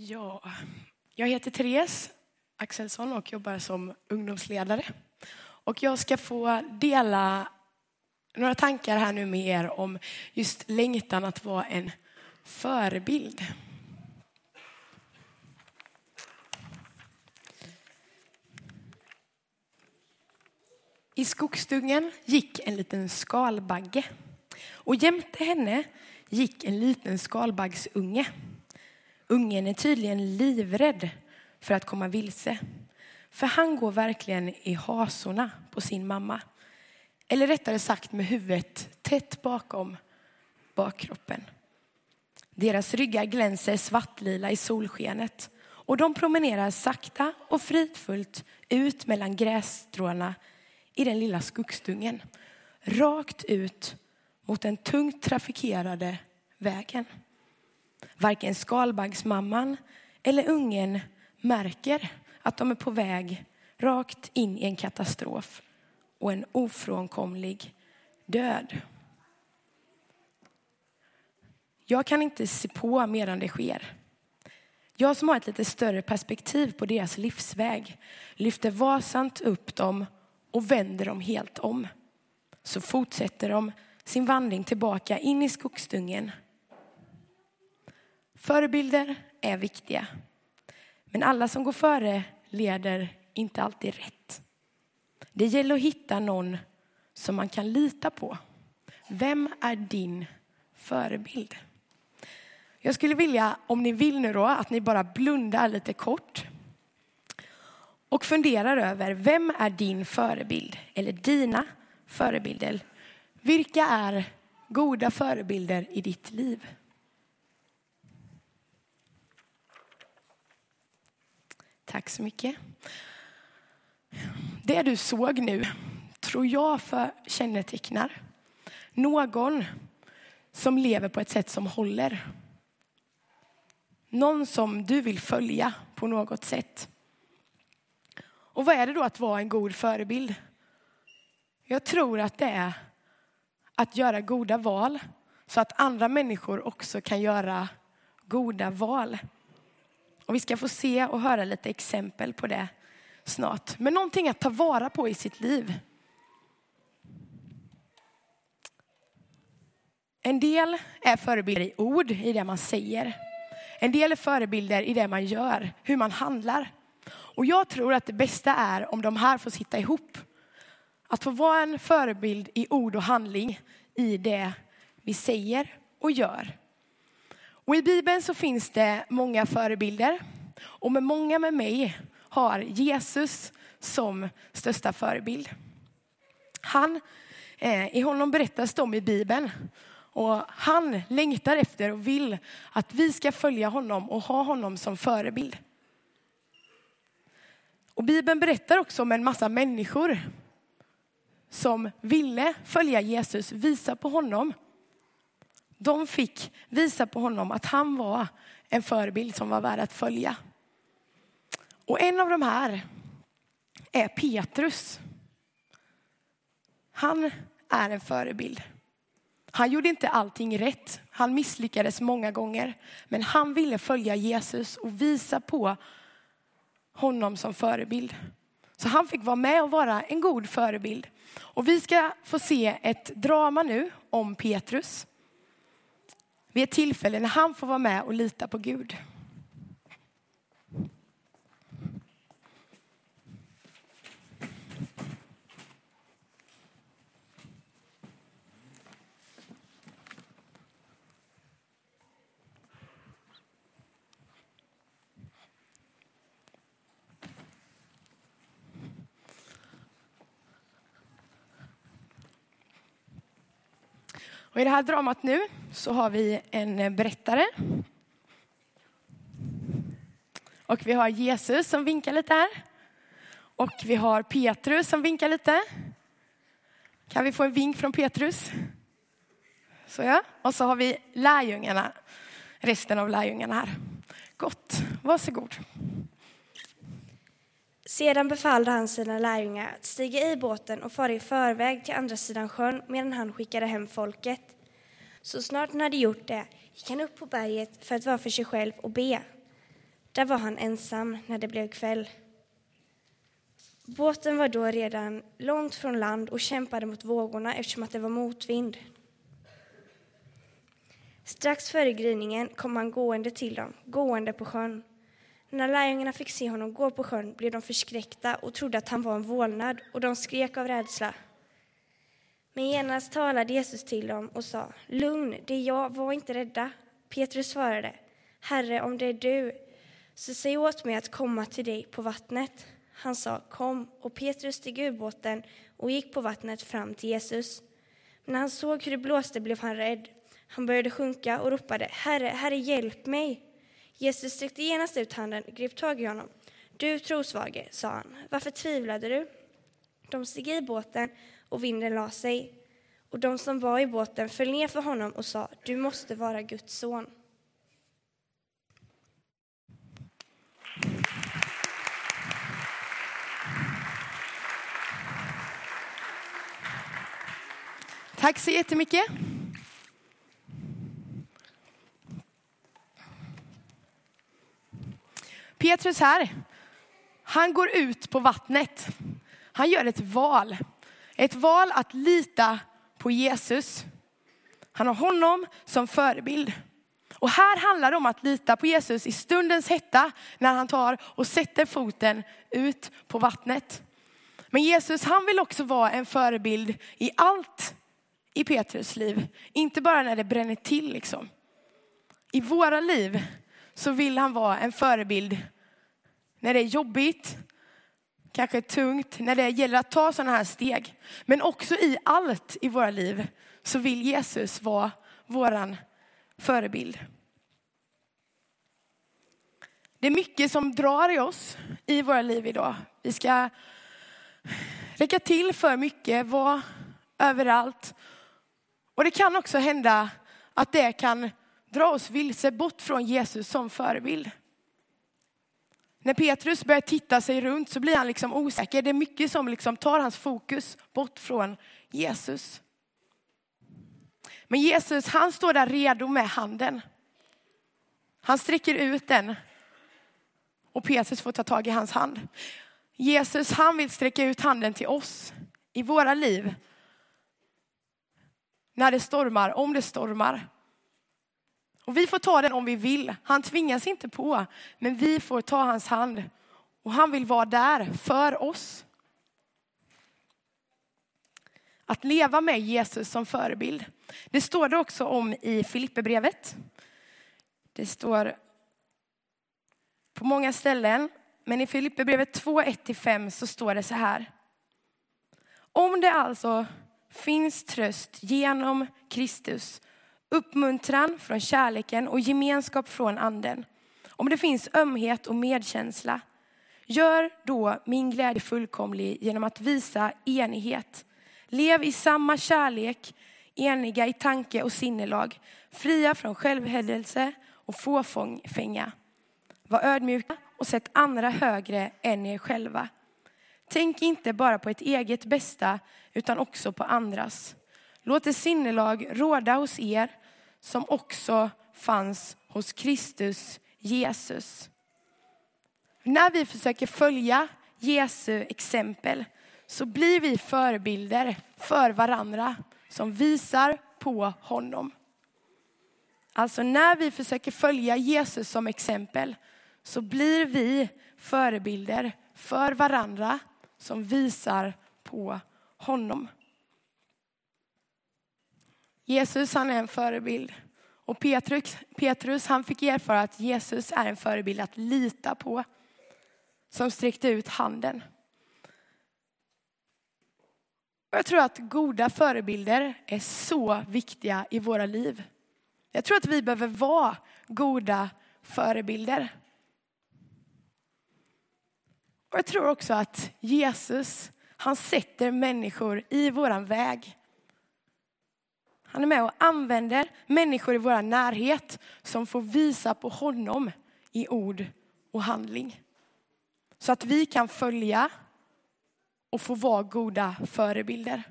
Ja, jag heter Therese Axelsson och jobbar som ungdomsledare. Och jag ska få dela några tankar här nu med er om just längtan att vara en förebild. I skogsdungen gick en liten skalbagge och jämte henne gick en liten skalbaggsunge. Ungen är tydligen livrädd för att komma vilse. För han går verkligen i hasorna på sin mamma. Eller rättare sagt med huvudet tätt bakom bakkroppen. Deras ryggar glänser svartlila i solskenet och de promenerar sakta och fridfullt ut mellan grässtråna i den lilla skogsdungen. Rakt ut mot den tungt trafikerade vägen. Varken skalbaggsmamman eller ungen märker att de är på väg rakt in i en katastrof och en ofrånkomlig död. Jag kan inte se på medan det sker. Jag som har ett lite större perspektiv på deras livsväg lyfter varsamt upp dem och vänder dem helt om. Så fortsätter de sin vandring tillbaka in i skogsdungen. Förebilder är viktiga. Men alla som går före leder inte alltid rätt. Det gäller att hitta någon som man kan lita på. Vem är din förebild? Jag skulle vilja, om ni vill nu då, att ni bara blundar lite kort och funderar över vem är din förebild eller dina förebilder? Vilka är goda förebilder i ditt liv? Tack så mycket. Det du såg nu tror jag för kännetecknar någon som lever på ett sätt som håller. Någon som du vill följa på något sätt. Och vad är det då att vara en god förebild? Jag tror att det är att göra goda val så att andra människor också kan göra goda val. Och vi ska få se och höra lite exempel på det snart. Men någonting att ta vara på i sitt liv. En del är förebilder i ord, i det man säger. En del är förebilder i det man gör, hur man handlar. Och jag tror att det bästa är om de här får sitta ihop. Att få vara en förebild i ord och handling i det vi säger och gör. Och i Bibeln så finns det många förebilder. Och med många med mig har Jesus som största förebild. Han, eh, I honom berättas det om i Bibeln. Och han längtar efter och vill att vi ska följa honom och ha honom som förebild. Och Bibeln berättar också om en massa människor som ville följa Jesus, visa på honom. De fick visa på honom att han var en förebild som var värd att följa. Och en av de här är Petrus. Han är en förebild. Han gjorde inte allting rätt. Han misslyckades många gånger. Men han ville följa Jesus och visa på honom som förebild. Så han fick vara med och vara en god förebild. Och vi ska få se ett drama nu om Petrus. Vid ett tillfälle när han får vara med och lita på Gud. Och I det här dramat nu så har vi en eh, berättare. Och vi har Jesus som vinkar lite här. Och vi har Petrus som vinkar lite. Kan vi få en vink från Petrus? Så ja. Och så har vi lärjungarna, resten av lärjungarna här. Gott, varsågod. Sedan befallde han sina lärjungar att stiga i båten och fara i förväg till andra sidan sjön medan han skickade hem folket. Så snart han hade gjort det gick han upp på berget för att vara för sig själv och be. Där var han ensam när det blev kväll. Båten var då redan långt från land och kämpade mot vågorna eftersom att det var motvind. Strax före gryningen kom han gående till dem, gående på sjön. När lärjungarna fick se honom gå på sjön blev de förskräckta och trodde att han var en vålnad, och de skrek av rädsla. Men genast talade Jesus till dem och sa, Lugn, det är jag, var inte rädda. Petrus svarade, Herre, om det är du, så säg åt mig att komma till dig på vattnet. Han sa, Kom, och Petrus steg ur båten och gick på vattnet fram till Jesus. Men när han såg hur det blåste blev han rädd. Han började sjunka och ropade, Herre, Herre, hjälp mig! Jesus sträckte genast ut handen, grep tag i honom. Du trosvage, sa han, varför tvivlade du? De steg i båten och vinden la sig. Och de som var i båten föll ner för honom och sa, du måste vara Guds son. Tack så jättemycket. Petrus här, han går ut på vattnet. Han gör ett val. Ett val att lita på Jesus. Han har honom som förebild. Och här handlar det om att lita på Jesus i stundens hetta när han tar och sätter foten ut på vattnet. Men Jesus han vill också vara en förebild i allt i Petrus liv. Inte bara när det bränner till liksom. I våra liv så vill han vara en förebild när det är jobbigt, kanske tungt, när det gäller att ta sådana här steg. Men också i allt i våra liv så vill Jesus vara våran förebild. Det är mycket som drar i oss i våra liv idag. Vi ska räcka till för mycket, vara överallt. Och det kan också hända att det kan dra oss vilse bort från Jesus som förebild. När Petrus börjar titta sig runt så blir han liksom osäker. Det är mycket som liksom tar hans fokus bort från Jesus. Men Jesus han står där redo med handen. Han sträcker ut den och Petrus får ta tag i hans hand. Jesus han vill sträcka ut handen till oss i våra liv. När det stormar, om det stormar. Och vi får ta den om vi vill. Han tvingas inte på, men vi får ta hans hand. Och han vill vara där för oss. Att leva med Jesus som förebild. Det står det också om i Filipperbrevet. Det står på många ställen, men i Filipperbrevet 2, 1-5 så står det så här. Om det alltså finns tröst genom Kristus uppmuntran från kärleken och gemenskap från anden. Om det finns ömhet och medkänsla, gör då min glädje fullkomlig genom att visa enighet. Lev i samma kärlek, eniga i tanke och sinnelag, fria från självhävdelse och fåfänga. Var ödmjuka och sätt andra högre än er själva. Tänk inte bara på ett eget bästa utan också på andras. Låt det sinnelag råda hos er som också fanns hos Kristus Jesus. När vi försöker följa Jesu exempel så blir vi förebilder för varandra som visar på honom. Alltså när vi försöker följa Jesus som exempel så blir vi förebilder för varandra som visar på honom. Jesus han är en förebild. Och Petrus, Petrus han fick erfara att Jesus är en förebild att lita på. Som sträckte ut handen. Jag tror att goda förebilder är så viktiga i våra liv. Jag tror att vi behöver vara goda förebilder. Och jag tror också att Jesus, han sätter människor i våran väg. Han är med och använder människor i vår närhet som får visa på honom i ord och handling. Så att vi kan följa och få vara goda förebilder.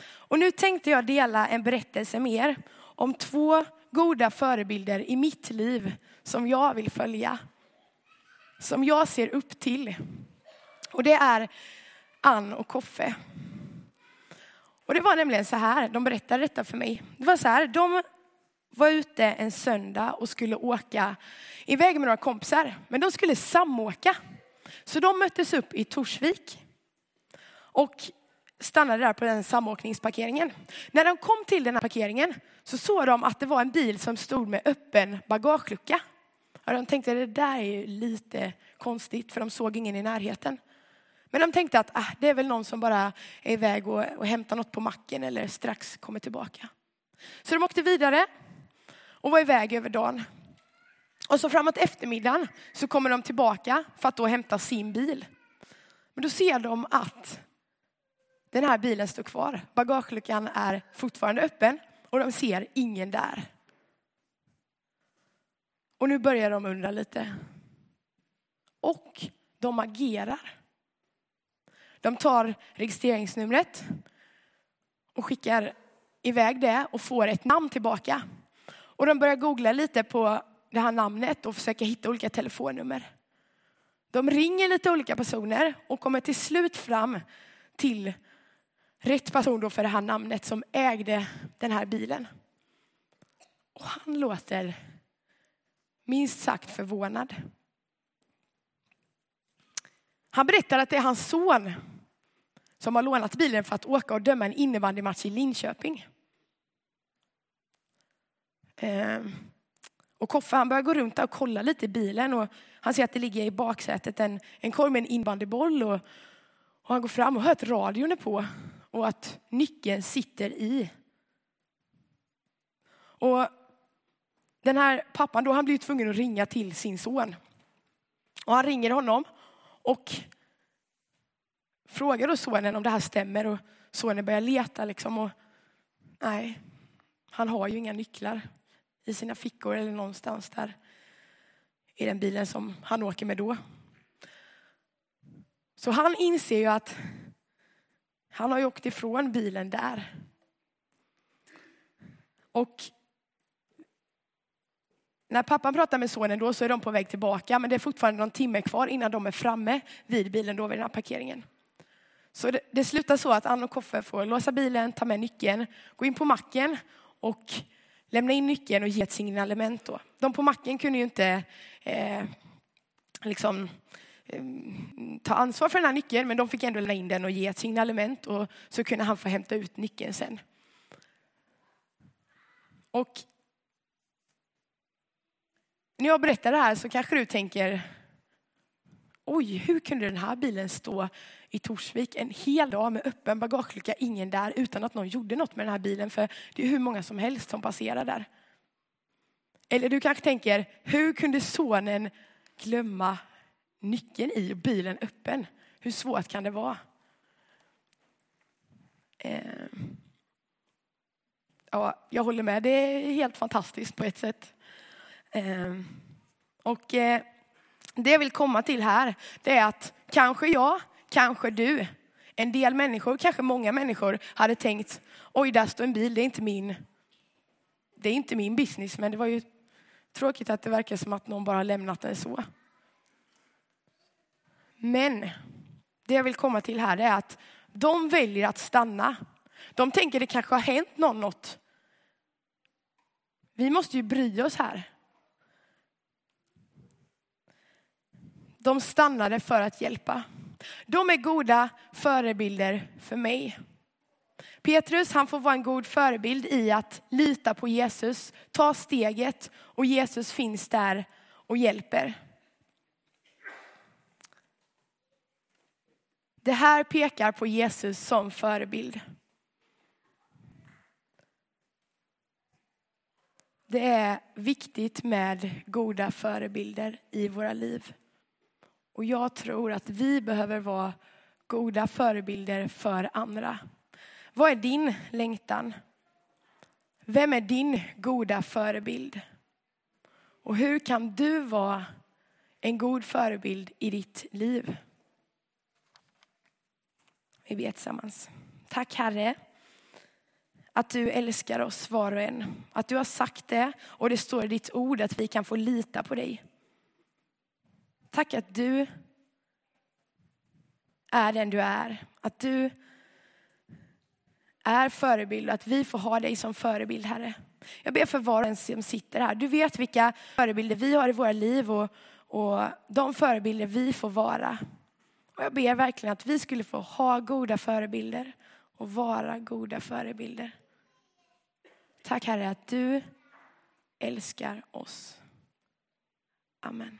Och nu tänkte jag dela en berättelse med er om två goda förebilder i mitt liv som jag vill följa. som jag ser upp till. Och det är Ann och Koffe. Och det var nämligen så här, de berättade detta för mig. Det var så här, de var ute en söndag och skulle åka iväg med några kompisar. Men de skulle samåka. Så de möttes upp i Torsvik. Och stannade där på den samåkningsparkeringen. När de kom till den här parkeringen så såg de att det var en bil som stod med öppen bagagelucka. Och de tänkte det där är ju lite konstigt för de såg ingen i närheten. Men de tänkte att ah, det är väl någon som bara är iväg och, och hämtar något på macken eller strax kommer tillbaka. Så de åkte vidare och var iväg över dagen. Och så framåt eftermiddagen så kommer de tillbaka för att då hämta sin bil. Men då ser de att den här bilen står kvar. Bagageluckan är fortfarande öppen och de ser ingen där. Och nu börjar de undra lite. Och de agerar. De tar registreringsnumret och skickar iväg det och får ett namn tillbaka. Och de börjar googla lite på det här namnet och försöka hitta olika telefonnummer. De ringer lite olika personer och kommer till slut fram till rätt person då för det här namnet som ägde den här bilen. Och han låter minst sagt förvånad. Han berättar att det är hans son som har lånat bilen för att åka och döma en innebandymatch i Linköping. Ehm, och Koffe han börjar gå runt där och kolla lite i bilen och han ser att det ligger i baksätet en, en korg med en innebandyboll och, och han går fram och hör att radion är på och att nyckeln sitter i. Och den här pappan då, han blir tvungen att ringa till sin son. Och han ringer honom och frågar då sonen om det här stämmer och sonen börjar leta liksom och nej, han har ju inga nycklar i sina fickor eller någonstans där i den bilen som han åker med då. Så han inser ju att han har ju åkt ifrån bilen där. Och när pappan pratar med sonen då så är de på väg tillbaka men det är fortfarande någon timme kvar innan de är framme vid bilen då vid den här parkeringen. Så det, det slutar så att Ann och Koffe får låsa bilen, ta med nyckeln, gå in på macken och lämna in nyckeln och ge ett signalement. Då. De på macken kunde ju inte eh, liksom, eh, ta ansvar för den här nyckeln men de fick ändå lämna in den och ge ett signalement och så kunde han få hämta ut nyckeln sen. Och när jag berättar det här så kanske du tänker Oj, hur kunde den här bilen stå i Torsvik en hel dag med öppen bagagelucka, ingen där, utan att någon gjorde något med den här bilen? För det är hur många som helst som passerar där. Eller du kanske tänker, hur kunde sonen glömma nyckeln i bilen öppen? Hur svårt kan det vara? Eh, ja, jag håller med, det är helt fantastiskt på ett sätt. Ehm, och eh, det jag vill komma till här, det är att kanske jag, kanske du, en del människor, kanske många människor hade tänkt, oj där står en bil, det är inte min, det är inte min business, men det var ju tråkigt att det verkar som att någon bara lämnat den så. Men det jag vill komma till här är att de väljer att stanna. De tänker det kanske har hänt någon något. Vi måste ju bry oss här. De stannade för att hjälpa. De är goda förebilder för mig. Petrus han får vara en god förebild i att lita på Jesus, ta steget och Jesus finns där och hjälper. Det här pekar på Jesus som förebild. Det är viktigt med goda förebilder i våra liv. Och jag tror att vi behöver vara goda förebilder för andra. Vad är din längtan? Vem är din goda förebild? Och hur kan du vara en god förebild i ditt liv? Vi ber tillsammans. Tack Herre att du älskar oss var och en. Att du har sagt det och det står i ditt ord att vi kan få lita på dig. Tack att du är den du är. Att du är förebild och att vi får ha dig som förebild, Herre. Jag ber för var och en som sitter här. Du vet vilka förebilder vi har i våra liv och, och de förebilder vi får vara. Och jag ber verkligen att vi skulle få ha goda förebilder och vara goda förebilder. Tack Herre att du älskar oss. Amen.